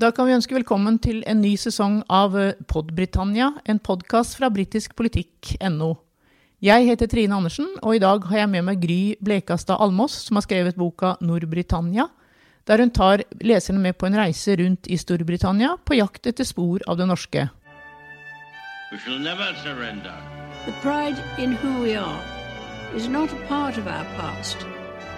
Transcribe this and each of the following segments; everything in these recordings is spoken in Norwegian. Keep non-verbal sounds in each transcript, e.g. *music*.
Da kan vi ønske velkommen til en ny sesong av Podbritannia, en podkast fra britiskpolitikk.no. Jeg heter Trine Andersen, og i dag har jeg med meg Gry Blekastad Almås, som har skrevet boka Nord-Britannia, der hun tar leserne med på en reise rundt i Storbritannia på jakt etter spor av det norske. We shall never surrender. The pride in who we are is not a part of our past.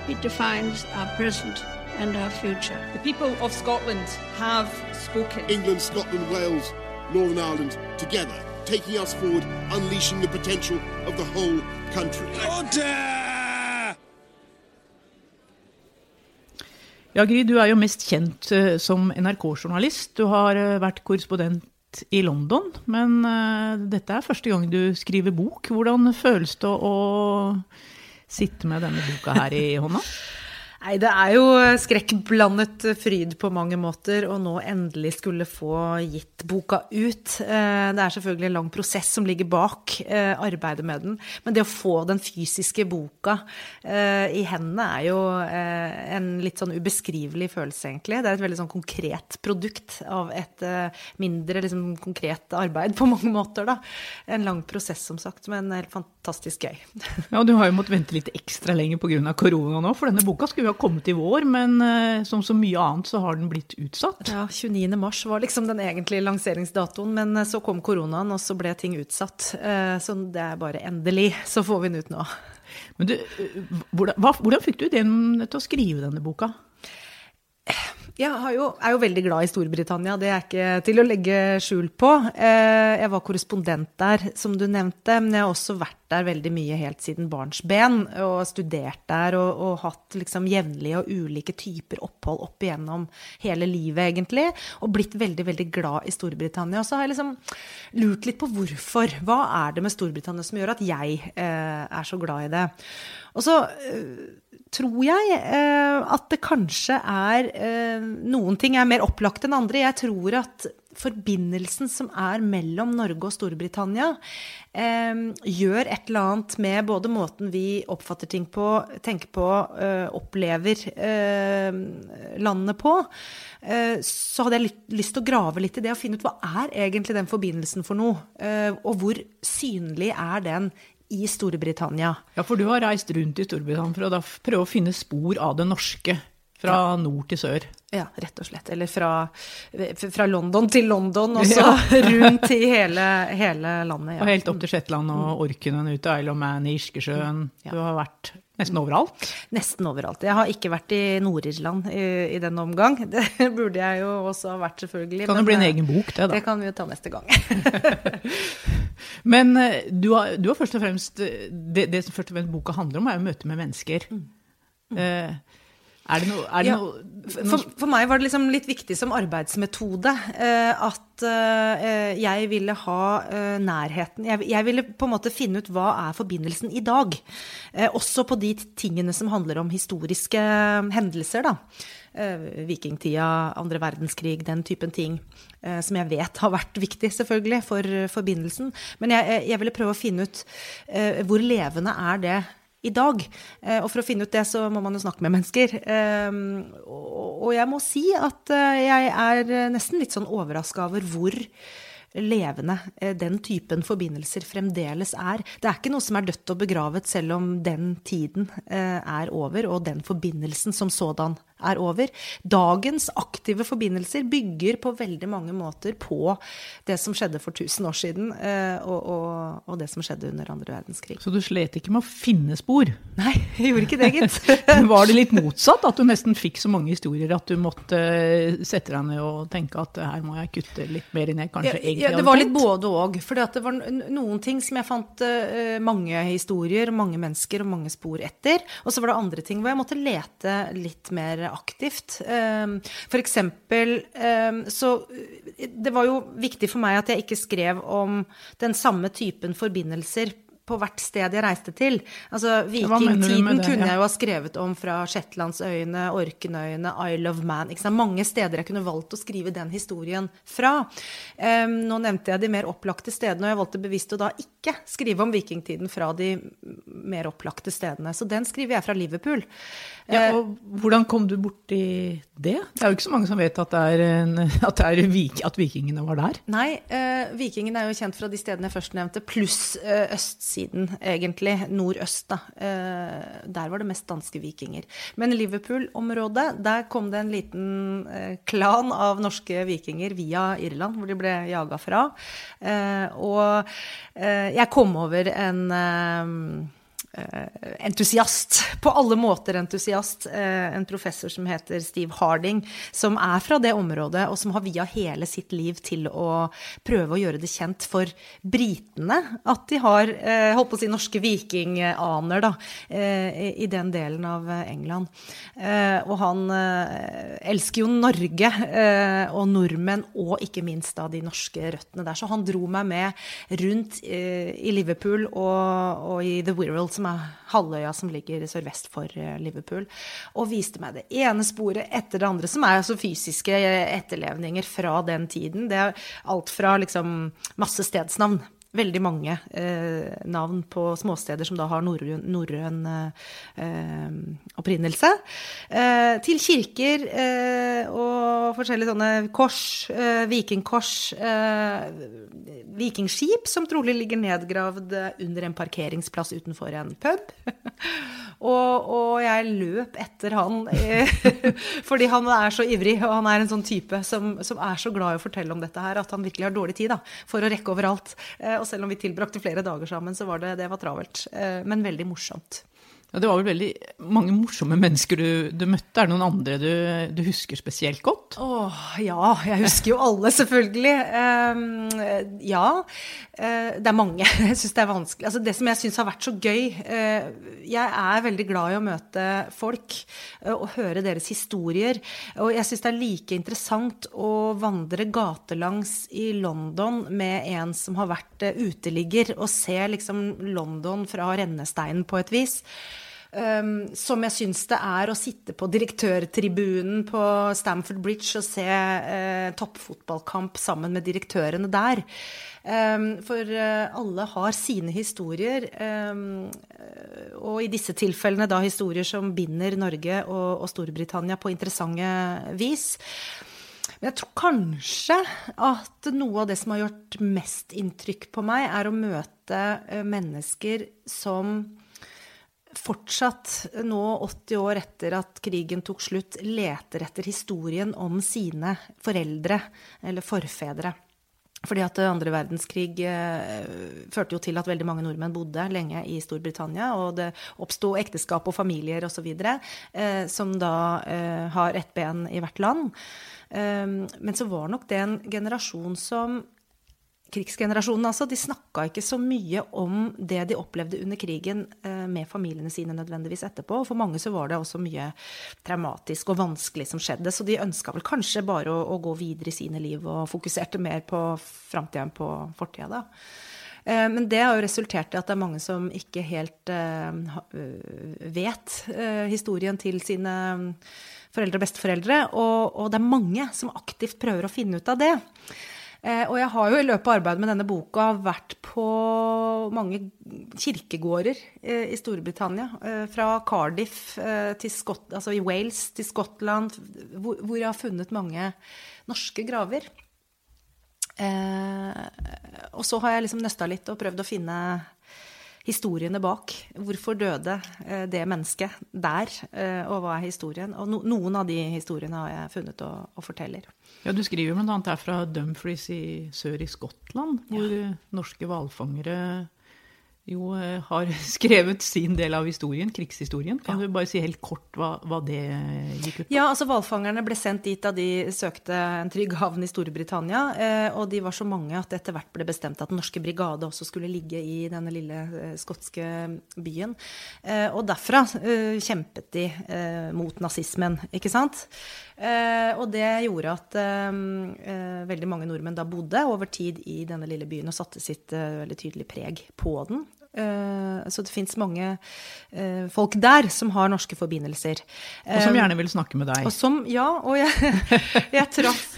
It defines our present and our future. The people of Scotland have spoken. England, Scotland, Wales, Northern Ireland together, taking us forward, unleashing the potential of the whole country. Order! Ja, Gry, du er jo mest kjent eh, som NRK-journalist. Du har eh, vært korrespondent i London, men eh, dette er første gang du skriver bok. Hvordan føles det å sitte med denne boka her i hånda? *laughs* Nei, det er jo skrekkblandet fryd på mange måter å nå endelig skulle få gitt boka ut. Eh, det er selvfølgelig en lang prosess som ligger bak eh, arbeidet med den. Men det å få den fysiske boka eh, i hendene er jo en litt sånn ubeskrivelig følelse, egentlig. Det er et veldig sånn konkret produkt av et mindre liksom, konkret arbeid på mange måter, da. En lang prosess, som sagt, men helt fantastisk gøy. Ja, og du har jo måttet vente litt ekstra lenge pga. korona nå, for denne boka skulle jo ha kommet i vår, men uh, som så mye annet så har den blitt utsatt. Ja, 29. mars var liksom den egentlige lanseringsdatoen, men uh, så kom koronaen, og så ble ting utsatt. Uh, så det er bare endelig, så får vi den ut nå. Men du, hvordan, hvordan fikk du ideen til å skrive denne boka? Jeg jo, er jo veldig glad i Storbritannia, det er ikke til å legge skjul på. Jeg var korrespondent der, som du nevnte, men jeg har også vært der veldig mye helt siden barnsben. Og studert der og, og hatt liksom jevnlige og ulike typer opphold opp igjennom hele livet, egentlig. Og blitt veldig, veldig glad i Storbritannia. Og så har jeg liksom lurt litt på hvorfor. Hva er det med Storbritannia som gjør at jeg eh, er så glad i det? Og så eh, tror jeg eh, at det kanskje er eh, Noen ting er mer opplagt enn andre. Jeg tror at forbindelsen som er mellom Norge og Storbritannia, eh, gjør et eller annet med både måten vi oppfatter ting på, tenker på, opplever landet på. Så hadde jeg lyst til å grave litt i det og finne ut hva er egentlig den forbindelsen for noe? Og hvor synlig er den i Storbritannia? Ja, for du har reist rundt i Storbritannia for å prøve å finne spor av det norske. Fra ja. nord til sør. Ja, rett og slett. Eller fra, fra London til London, og så ja. *laughs* rundt i hele, hele landet. Ja. Og helt opp til Shetland og Orkenen ut til Isle of Man, i Irskesjøen. Du har vært nesten overalt? Nesten overalt. Jeg har ikke vært i Nord-Irland i, i den omgang. *laughs* Det burde jeg jo også ha vært, selvfølgelig. Kan det bli en egen bok, det, da? Det kan vi jo ta neste gang. *laughs* Men eh, du har, du har, først og fremst det, det, som først og fremst boka handler om, er jo møte med mennesker. Mm. Mm. Eh, er det noe, er det ja, noe for, for, meg var det liksom litt viktig som arbeidsmetode eh, at eh, jeg ville ha eh, nærheten jeg, jeg, ville på en måte finne ut hva er forbindelsen i dag. Eh, også på de tingene som handler om historiske hendelser, da. Eh, vikingtida, andre verdenskrig, den typen ting. Eh, som jeg vet har vært viktig, selvfølgelig, for forbindelsen. Men jeg, jeg ville prøve å finne ut hvor levende er det i dag. Eh, og for å finne ut det, så må man jo snakke med mennesker. Ehm, og jeg må si at eh, jeg er nesten litt sånn overraska over hvor levende eh, den typen forbindelser fremdeles er. Det er ikke noe som er dødt og begravet selv om den tiden er over, og den forbindelsen som sådan er over. Dagens aktive forbindelser bygger på veldig mange måter på det som skjedde for 1000 år siden, eh, og, og, og det som skjedde under andre verdenskrig. Så du slet ikke med å finne spor? Nei, jeg gjorde ikke det, gitt. *laughs* Var det litt motsatt? At du nesten fikk så mange historier at du måtte eh, sette deg ned og tenke at her må jeg kutte litt mer ned? Kanskje ja, egentlig ja, Det var litt både og. For det var noen ting som jeg fant mange historier, mange mennesker og mange spor etter. Og så var det andre ting hvor jeg måtte lete litt mer aktivt. Ehm, for eksempel ehm, så Det var jo viktig for meg at jeg ikke skrev om den samme typen forbindelser på hvert sted jeg reiste til. Altså, Vikingtiden det, kunne jeg jo ha skrevet om fra Shetlandsøyene, Orknøyene, Isle of Man. Ikke sant? Mange steder jeg kunne valgt å skrive den historien fra. Um, nå nevnte jeg de mer opplagte stedene, og jeg valgte bevisst å da ikke skrive om vikingtiden fra de mer opplagte stedene. Så den skriver jeg fra Liverpool. Ja, og hvordan kom du borti det? Det er jo ikke så mange som vet at, det er en, *laughs* at, det vik, at vikingene var der. Nei, uh, vikingene er jo kjent fra de stedene jeg først nevnte, pluss uh, østsiden, egentlig. Nordøst, da. Eh, der var det mest danske vikinger. Men Liverpool-området, der kom det en liten eh, klan av norske vikinger via Irland, hvor de ble jaga fra. Eh, og jeg kom over en entusiast. På alle måter entusiast. Eh, en professor som heter Steve Harding, som er fra det området, og som har via hele sitt liv til å prøve å gjøre det kjent for britene at de har eh, holdt på å si norske vikinganer da, eh, i- den delen av eh, England. Eh, og han eh, elsker jo Norge eh, og nordmenn, og ikke minst da de norske røttene der. Så han dro meg med rundt eh, i Liverpool og, og i The Wirral, som er halvøya som ligger sørvest for eh, Liverpool, og viste meg det ene sporet etter det andre, som er altså fysiske etterlevninger fra den tiden. Det er alt fra liksom masse stedsnavn. Veldig mange eh, navn på småsteder som da har norrøn eh, opprinnelse. Eh, til kirker eh, og forskjellige sånne kors, eh, vikingkors, eh, vikingskip som trolig ligger nedgravd under en parkeringsplass utenfor en pub. *laughs* og, og jeg løp etter han *laughs* fordi han er så ivrig, og han er en sånn type som, som er så glad i å fortelle om dette her, at han virkelig har dårlig tid da, for å rekke overalt. Eh, og selv om vi tilbrakte flere dager sammen, så var det, det var travelt. Eh, men veldig morsomt. Ja, det var vel veldig mange morsomme mennesker du, du møtte. Er det noen andre du, du husker spesielt godt? Åh, ja. Jeg husker jo alle, selvfølgelig. Um, ja. eh, det er mange. *laughs* Jeg syns det er vanskelig. Altså, det som jeg syns har vært så gøy uh, Jeg er veldig glad i å møte folk uh, og høre deres historier. Og jeg syns det er like interessant å vandre gatelangs i London med en som har vært uh, uteligger, og se liksom London fra rennesteinen på et vis. Um, som jeg syns det er å sitte på direktørtribunen på Stamford Bridge og se uh, toppfotballkamp sammen med direktørene der. Um, for uh, alle har sine historier, um, og i disse tilfellene da historier som binder Norge og, og Storbritannia på interessante vis. Men jeg tror kanskje at noe av det som har gjort mest inntrykk på meg, er å møte mennesker som fortsatt, nå 80 år etter at krigen tok slutt, leter etter historien om sine foreldre eller forfedre. Fordi at andre verdenskrig eh, førte jo til at veldig mange nordmenn bodde lenge i Storbritannia, og det oppsto ekteskap og familier osv. Eh, som da eh, har ett ben i hvert land. Eh, men så var nok det en generasjon som krigsgenerasjonen altså, de snakka ikke så mye om det de opplevde under krigen eh, med familiene sine nødvendigvis etterpå. Og for mange så var det også mye traumatisk og vanskelig som skjedde, så de ønska vel kanskje bare å, å, gå videre i sine liv og fokuserte mer på framtida enn på fortida, da. Eh, men det har jo resultert i at det er mange som ikke helt eh, vet historien til sine foreldre og besteforeldre, og, og det er mange som aktivt prøver å finne ut av det. Eh, og jeg har jo i løpet av arbeidet med denne boka vært på mange kirkegårder eh, i Storbritannia. Eh, fra Cardiff til Skott, altså i Wales til Skottland, hvor, jeg har funnet mange norske graver. og så har jeg liksom nøsta litt og prøvd å finne historiene bak. Hvorfor døde det mennesket der, og hva er historien? Og noen av de historiene har jeg funnet og, og forteller. Ja, Du skriver bl.a. her fra Dumfries i sør i Skottland, hvor ja. norske hvalfangere jo har *laughs* skrevet sin del av historien, krigshistorien. Kan ja. du bare si helt kort hva, hva det gikk ut på? Ja, altså Hvalfangerne ble sendt dit da de søkte en trygg havn i Storbritannia. Og de var så mange at det etter hvert ble bestemt at den norske brigade også skulle ligge i denne lille skotske byen. Og derfra kjempet de mot nazismen, ikke sant? og det gjorde at veldig mange nordmenn da bodde over tid i denne lille byen og satte sitt veldig tydelige preg på den. Eh, så det fins mange eh, folk der som har norske forbindelser. Og som Eh, gjerne vil snakke med deg. og som, ja, og jeg, *laughs* jeg traff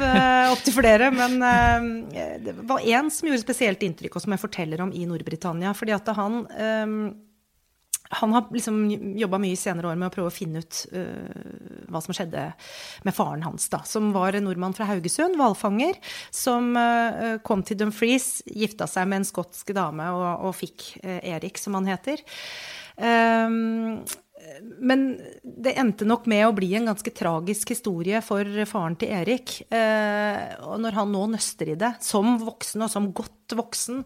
opptil flere, men det var én som gjorde spesielt inntrykk, og som jeg forteller om i Nord-Britannia. fordi at han han har liksom jobba mye i senere år med å prøve å finne ut uh, hva som skjedde med faren hans, da. Som var en nordmann fra Haugesund, hvalfanger, som uh, kom til Dumfries, gifta seg med en skotsk dame og, og fikk uh, Erik, som han heter. Um, men det endte nok med å bli en ganske tragisk historie for faren til Erik. Eh, og når han nå nøster i det, som voksen og som godt voksen,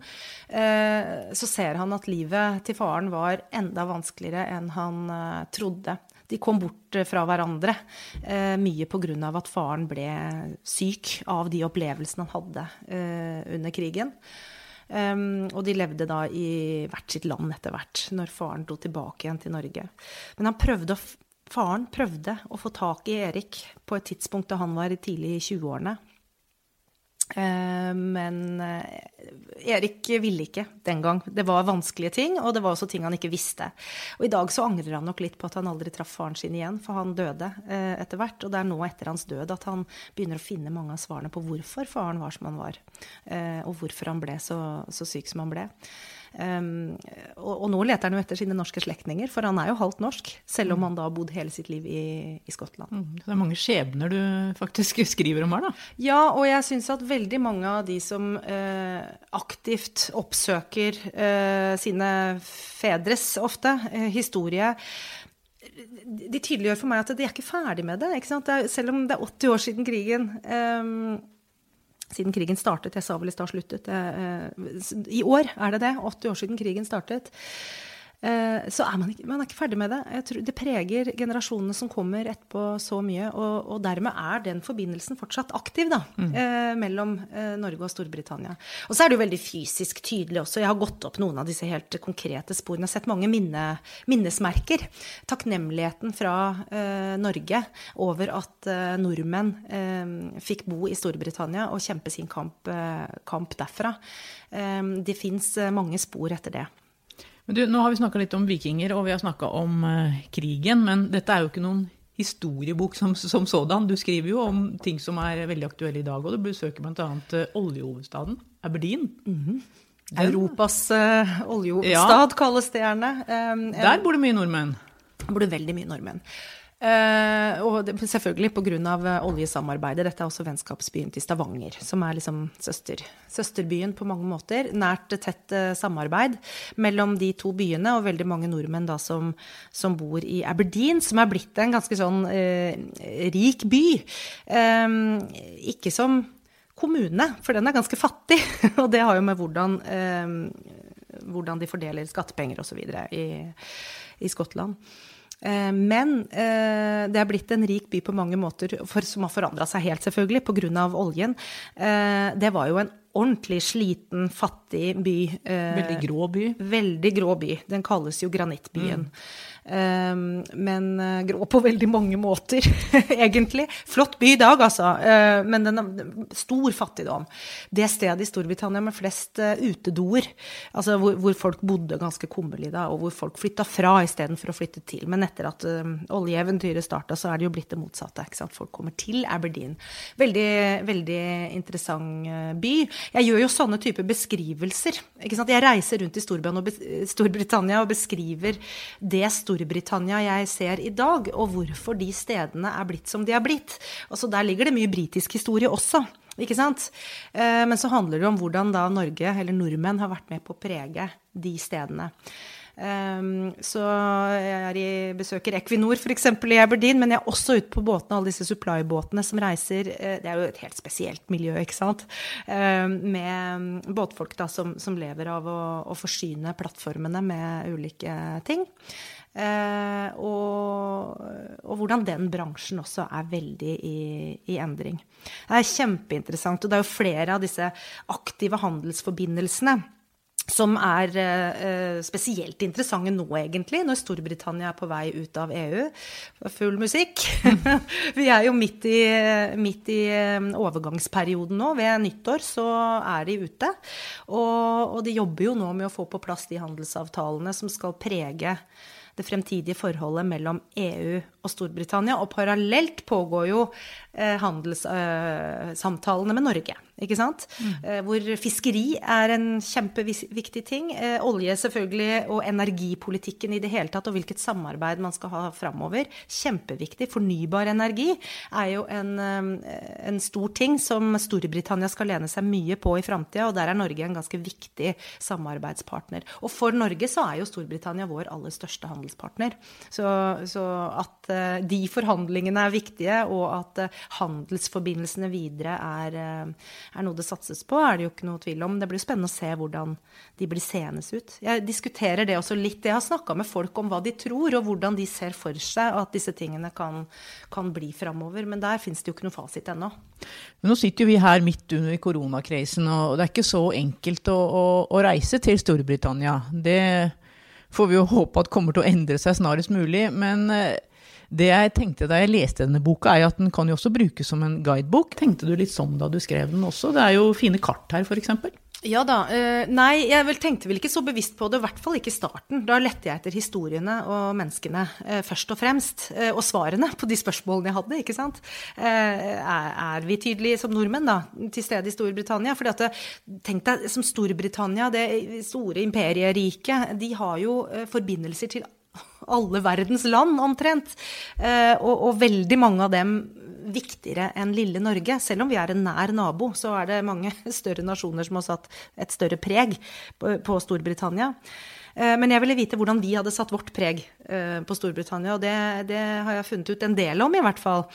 eh, så ser han at livet til faren var enda vanskeligere enn han eh, trodde. De kom bort fra hverandre, eh, mye pga. at faren ble syk av de opplevelsene han hadde under krigen. Um, og de levde da i hvert sitt land etter hvert, når faren dro tilbake igjen til Norge. Men prøvde å, faren prøvde å få tak i Erik på et tidspunkt da han var tidlig i 20-årene. Eh, men eh, Erik ville ikke den gang. Det var vanskelige ting, og det var også ting han ikke visste. Og i dag så angrer han nok litt på at han aldri traff faren sin igjen, for han døde eh, etter hvert. Og det er nå etter hans død at han begynner å finne mange av svarene på hvorfor faren var som han var, og hvorfor han ble så, så syk som han ble. Um, og, og nå leter han jo etter sine norske slektninger, for han er jo halvt norsk, selv om han da har bodd hele sitt liv i, i Skottland. Mm, Så det er mange skjebner du faktisk *laughs* skriver om her, da. Ja, og jeg syns at veldig mange av de som eh, aktivt oppsøker eh, sine fedres, ofte, eh, historie de tydeliggjør for meg at de er ikke ferdig med det. Det er, selv om det er 80 år siden krigen eh, Siden krigen startet, jeg sa vel i stad sluttet. eh, I år er det det. 80 år siden krigen startet. Eh, så er man, ikke, man er ikke ferdig med det. Jeg tror Det preger generasjonene som kommer etterpå så mye. Og, og dermed er den forbindelsen fortsatt aktiv da, eh, mellom eh, Norge og Storbritannia. Og så er det jo veldig fysisk tydelig også. Jeg har gått opp noen av disse helt konkrete sporene. Jeg har sett mange minne, minnesmerker. Takknemligheten fra eh, Norge over at eh, nordmenn eh, fikk bo i Storbritannia og kjempe sin kamp, kamp derfra. Det fins mange spor etter det. Men du, nå har vi snakka litt om vikinger, og vi har snakka om uh, krigen. Men dette er jo ikke noen historiebok som, som sådan. Du skriver jo om ting som er veldig aktuelle i dag, og du besøker bl.a. Uh, oljehovedstaden Aberdeen. Europas uh, oljehovedstad kalles det gjerne. Um, Der bor det mye nordmenn. bor det veldig mye nordmenn. Eh, og det, selvfølgelig pga. oljesamarbeidet. Dette er også vennskapsbyen til Stavanger, som er liksom søster, søsterbyen på mange måter. Nært, tett uh, samarbeid mellom de to byene, og veldig mange nordmenn da som, som bor i Aberdeen, som er blitt en ganske sånn uh, rik by. Eh, ikke som kommune, for den er ganske fattig, *laughs* og det har jo med hvordan, eh, hvordan de fordeler skattepenger osv. I, i Skottland. Eh, Men eh, det er blitt en rik by på mange måter, for, som har forandra seg helt, selvfølgelig, pga. oljen. Eh, Det var jo en ordentlig sliten, fattig by. eh, Veldig grå by. Veldig grå by. Den kalles jo Granittbyen. Um, men eh, grå på veldig mange måter, *laughs* egentlig. Flott by i dag, altså. Uh, men den har stor fattigdom. Det stedet i Storbritannia med flest utedoer, altså hvor, hvor folk bodde ganske kummerlig da, og hvor folk flytta fra istedenfor å flytte til. Men etter at oljeeventyret starta, så er det jo blitt det motsatte. Folk kommer til Aberdeen. Veldig, veldig interessant by. Jeg gjør jo sånne typer beskrivelser. Ikke sant? Jeg reiser rundt i Storbritannia og, og beskriver det Storbritannia jeg ser i dag, og hvorfor de stedene er blitt som de er blitt. Altså, der ligger det mye britisk historie også. Ikke sant? Eh, Men så handler det om hvordan da Norge, eller nordmenn, har vært med på å prege de stedene. Um, så jeg i, besøker Equinor f.eks. i Aberdeen, men jeg er også ute på båtene, alle disse supply-båtene som reiser. eh, Det er jo et helt spesielt miljø, ikke sant. Um, med båtfolk da, som, som lever av å, å forsyne plattformene med ulike ting. Uh, og, og hvordan den bransjen også er veldig i, i endring. Det er kjempeinteressant. Og det er jo flere av disse aktive handelsforbindelsene som er eh, spesielt interessante nå, egentlig, når Storbritannia er på vei ut av EU. Full musikk. *laughs* Vi er jo midt i, midt i eh, overgangsperioden nå. Ved nyttår så er de ute. Og, og de jobber jo nå med å få på plass de handelsavtalene som skal prege det fremtidige forholdet mellom EU og Storbritannia. Og parallelt pågår jo eh, handelssamtalene eh, med Norge. Ikke sant? Mm. Eh, hvor fiskeri er en kjempeviktig ting. Olje selvfølgelig, og energipolitikken i det hele tatt, og hvilket samarbeid man skal ha framover. Kjempeviktig. Fornybar energi er jo en, en, stor ting som Storbritannia skal lene seg mye på i framtida, og der er Norge en ganske viktig samarbeidspartner. Og for Norge så er jo Storbritannia vår aller største handelspartner. Så, så at de forhandlingene er viktige, og at handelsforbindelsene videre er er noe det satses på, er det jo ikke noe tvil om. Det blir spennende å se hvordan de blir seende ut. Jeg diskuterer det også litt. Jeg har snakka med folk om hva de tror, og hvordan de ser for seg at disse tingene kan, kan bli framover. Men der fins det jo ikke noe fasit ennå. Men nå sitter jo vi her midt under koronakrisen, og det er ikke så enkelt å, å, å reise til Storbritannia. Det får vi jo håpe at kommer til å endre seg snarest mulig. Men eh, det jeg tenkte da jeg leste denne boka, er at den kan jo også brukes som en guidebok. Tenkte du litt sånn da du skrev den også? Det er jo fine kart her, f.eks. Ja da. Uh, nei, jeg vel tenkte vel ikke så bevisst på det, i hvert fall ikke i starten. Da lette jeg etter historiene og menneskene uh, først og fremst. Uh, og svarene på de spørsmålene jeg hadde, ikke sant. Er, vi tydelige som nordmenn da, til stede i Storbritannia? Fordi at, tenk deg som Storbritannia, det store imperieriket, de har jo forbindelser til alle verdens land, omtrent. Eh, og, og, veldig mange av dem viktigere enn lille Norge. Selv om vi er en nær nabo, så er det mange *laughs* større nasjoner som har satt et større preg på, Storbritannia. Eh, men jeg ville vite hvordan vi hadde satt vårt preg eh, på Storbritannia, og det, det, har jeg funnet ut en del om, i hvert fall.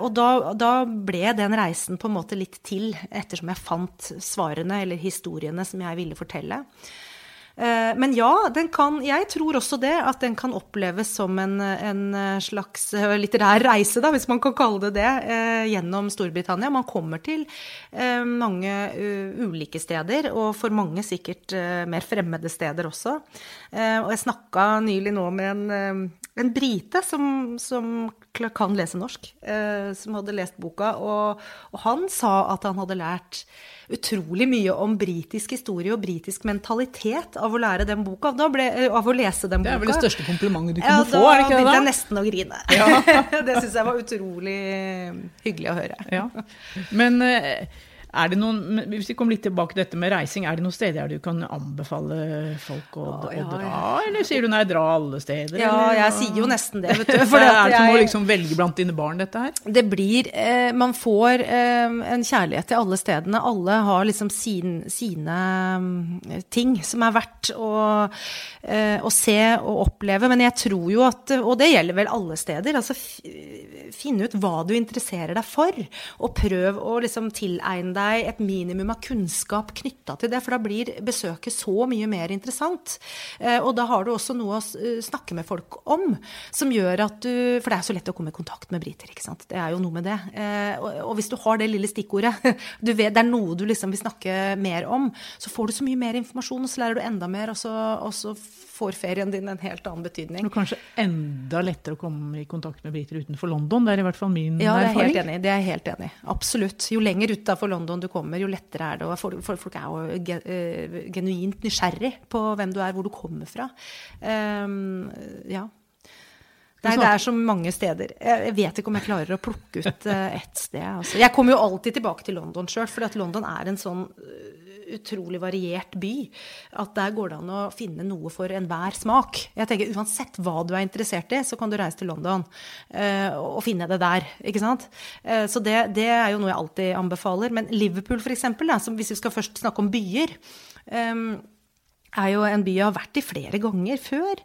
Og da, da, ble den reisen på en måte litt til, ettersom jeg fant svarene eller historiene som jeg ville fortelle. Eh, men ja, kan, jeg tror også det, at den kan oppleves som en, en, slags eh, litterær reise, da, hvis man kan kalle det det, eh, gjennom Storbritannia. Man kommer til mange ulike steder, og for mange sikkert mer fremmede steder også. Og jeg snakka nylig nå med en, en brite som, som, kan lese norsk, som hadde lest boka, og, og han sa at han hadde lært utrolig mye om britisk historie og britisk mentalitet av å lære den boka. Ble, eh, av å lese den boka. Det er vel det største komplimentet du kunne ja, få? er det ikke det Da begynte jeg nesten å grine. Ja. *laughs* det syns jeg var utrolig hyggelig å høre. Ja. Men eh, er det noen, hvis vi kommer litt tilbake til dette med reising, er det noen steder du kan anbefale folk å, å å dra? Eller sier du nei, dra alle steder? Ja, eller? jeg sier jo nesten det. vet du. *laughs* For er det som å liksom velge blant dine barn, dette her? Det blir eh, Man får eh, en kjærlighet til alle stedene. Alle har liksom sin, sine um, ting som er verdt å, eh, å, se og oppleve. Men jeg tror jo at Og det gjelder vel alle steder. altså Finne ut hva du interesserer deg for, og prøv å liksom tilegne deg deg et minimum av kunnskap knytta til det, for da blir besøket så mye mer interessant. Eh, og da har du også noe å eh, snakke med folk om, som gjør at du For det er så lett å komme i kontakt med briter, ikke sant. Det er jo noe med det. Eh, og hvis du har det lille stikkordet, *laughs* du vet det er noe du liksom vil snakke mer om, så får du så mye mer informasjon, og så lærer du enda mer, og så, og så får ferien din en helt annen betydning. Og kanskje enda lettere å komme i kontakt med briter utenfor London. Det er i hvert fall min ja, erfaring. Ja, det er jeg helt enig i. Absolutt. Jo lenger utafor London du kommer, jo lettere er det. Og folk, folk er jo eh, genuint nysgjerrig på hvem du er, hvor du kommer fra. Um, ja. Det er, det er, så mange steder. Jeg vet ikke om jeg klarer å plukke ut eh, ett sted. Altså. Jeg kommer jo alltid tilbake til London sjøl, for London er en sånn utrolig variert by. At der går det an å finne noe for enhver smak. Jeg tenker Uansett hva du er interessert i, så kan du reise til London uh, og finne det der. ikke sant? Uh, så det, det, er jo noe jeg alltid anbefaler. Men Liverpool, eksempel, hvis vi skal først snakke om byer um, er jo en by jeg har vært i flere ganger før.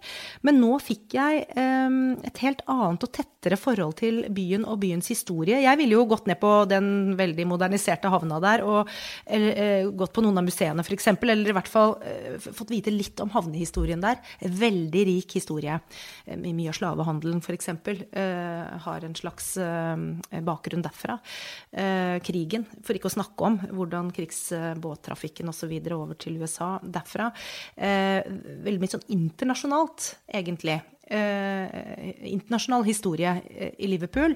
Men nå fikk jeg eh, et helt annet og tettere forhold til byen og byens historie. Jeg ville jo gått ned på den veldig moderniserte havna der og eller, eh, gått på noen av museene f.eks. Eller i hvert fall eh, fått vite litt om havnehistorien der. Veldig rik historie. Eh, mye av slavehandelen f.eks. Eh, har en slags eh, bakgrunn derfra. Krigen, for ikke å snakke om hvordan krigsbåttrafikken osv. over til USA derfra veldig mye sånn internasjonalt, egentlig. Eh, internasjonal historie eh, i Liverpool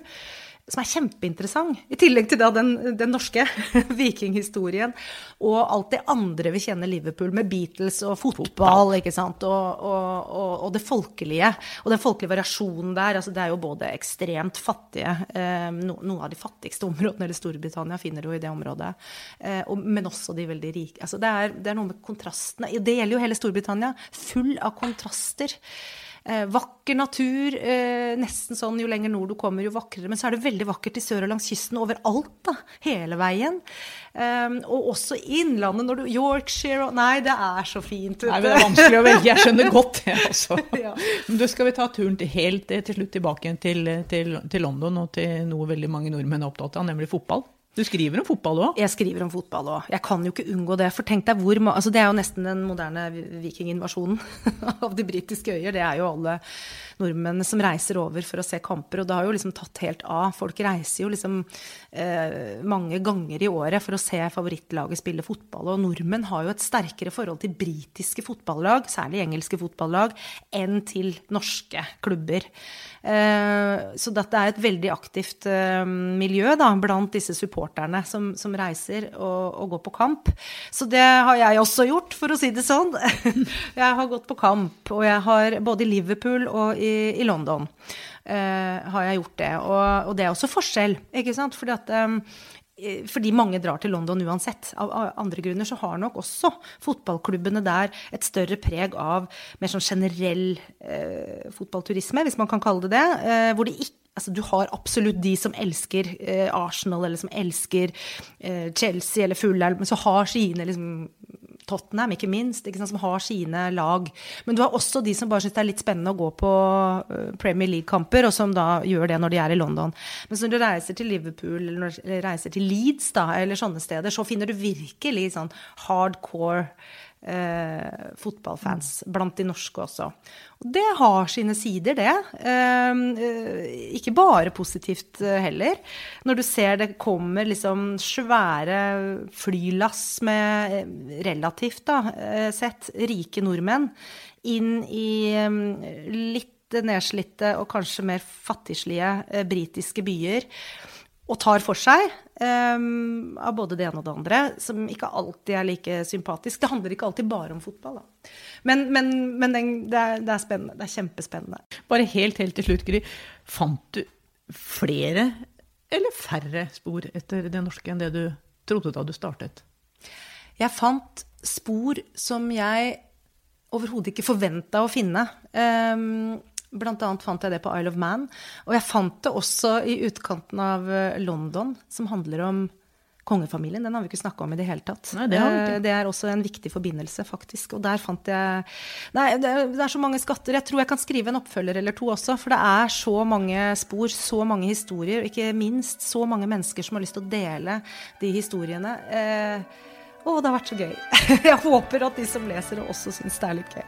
som er kjempeinteressant. I tillegg til den, den norske *laughs* vikinghistorien og alt det andre vi kjenner Liverpool med Beatles og fotball, ikke sant, og, og, og, og, det folkelige. Og den folkelige variasjonen der. altså Det er jo både ekstremt fattige eh, no, Noen av de fattigste områdene, eller Storbritannia, finner du i det området. Eh, men også de veldig rike. altså det er, det er noe med kontrastene. Det gjelder jo hele Storbritannia. Full av kontraster. Eh, vakker natur. Eh, nesten sånn jo lenger nord du kommer, jo vakrere. Men så er det veldig vakkert i sør og langs kysten overalt. da, Hele veien. Eh, og også i innlandet, når du Yorkshire og Nei, det er så fint. Nei, det er vanskelig å velge. Jeg skjønner *laughs* godt det, altså. *laughs* ja. Men da skal vi ta turen til helt til slutt tilbake til, til, til London og til noe veldig mange nordmenn er opptatt av, nemlig fotball. Du skriver om fotball òg? Jeg skriver om fotball òg. Jeg kan jo ikke unngå det. For tenk deg hvor altså Det er jo nesten den moderne vikinginvasjonen *laughs* av de britiske øyer. Det er jo alle nordmenn som reiser over for å se kamper. Og det har jo liksom tatt helt av. Folk reiser jo liksom eh, mange ganger i året for å se favorittlaget spille fotball. Og nordmenn har jo et sterkere forhold til britiske fotballag, særlig engelske fotballag, enn til norske klubber. Eh, så dette er et veldig aktivt eh, miljø da, blant disse supporterne som, som reiser og, og, går på kamp. Så det har jeg også gjort, for å si det sånn. *laughs* Jeg har gått på kamp, og jeg har både i Liverpool og i, i London. Uh, har jeg gjort det. Og, og, det er også forskjell, ikke sant. Fordi at um, fordi mange drar til London uansett. Av andre grunner så har nok også fotballklubbene der et større preg av mer sånn generell eh, fotballturisme, hvis man kan kalle det det. Eh, hvor det ikke Altså, du har absolutt de som elsker eh, Arsenal, eller som elsker eh, Chelsea eller Fulham, men så har sine liksom, Tottenham, ikke minst, ikke sant, som har sine lag. Men du har også de som bare syns det er litt spennende å gå på eh, Premier League-kamper, og som da gjør det når de er i London. Men når du reiser til Liverpool eller reiser til Leeds da, eller sånne steder, så finner du virkelig sånn hardcore eh, fotballfans, blant de norske også. Og det har sine sider, det. Eh, ikke bare positivt eh, heller. Når du ser det kommer liksom svære flylass med eh, relativt da, eh, sett rike nordmenn inn i litt nedslitte og kanskje mer fattigslige britiske byer og tar for seg um, av både det ene og det andre, som ikke alltid er like sympatisk. Det handler ikke alltid bare om fotball, da. Men, men, men det, er, det, er, spennende. Det er kjempespennende. Bare helt, helt til slutt, Gry. Fant du flere eller færre spor etter det norske enn det du trodde da du startet? Jeg fant spor som jeg overhodet ikke forventa å finne. Um, Blant annet fant jeg det på Isle of Man. Og jeg fant det også i utkanten av eh, London, som handler om kongefamilien. Den har vi ikke snakka om i det hele tatt. Nei, det, eh, det, er også en viktig forbindelse, faktisk. Og der fant jeg Nei, det er så mange skatter. Jeg tror jeg kan skrive en oppfølger eller to også. For det er så mange spor, så mange historier, og ikke minst så mange mennesker som har lyst til å dele de historiene. Eh, å, det har vært så gøy. *laughs* Jeg håper at de som leser det, også syns det er litt gøy.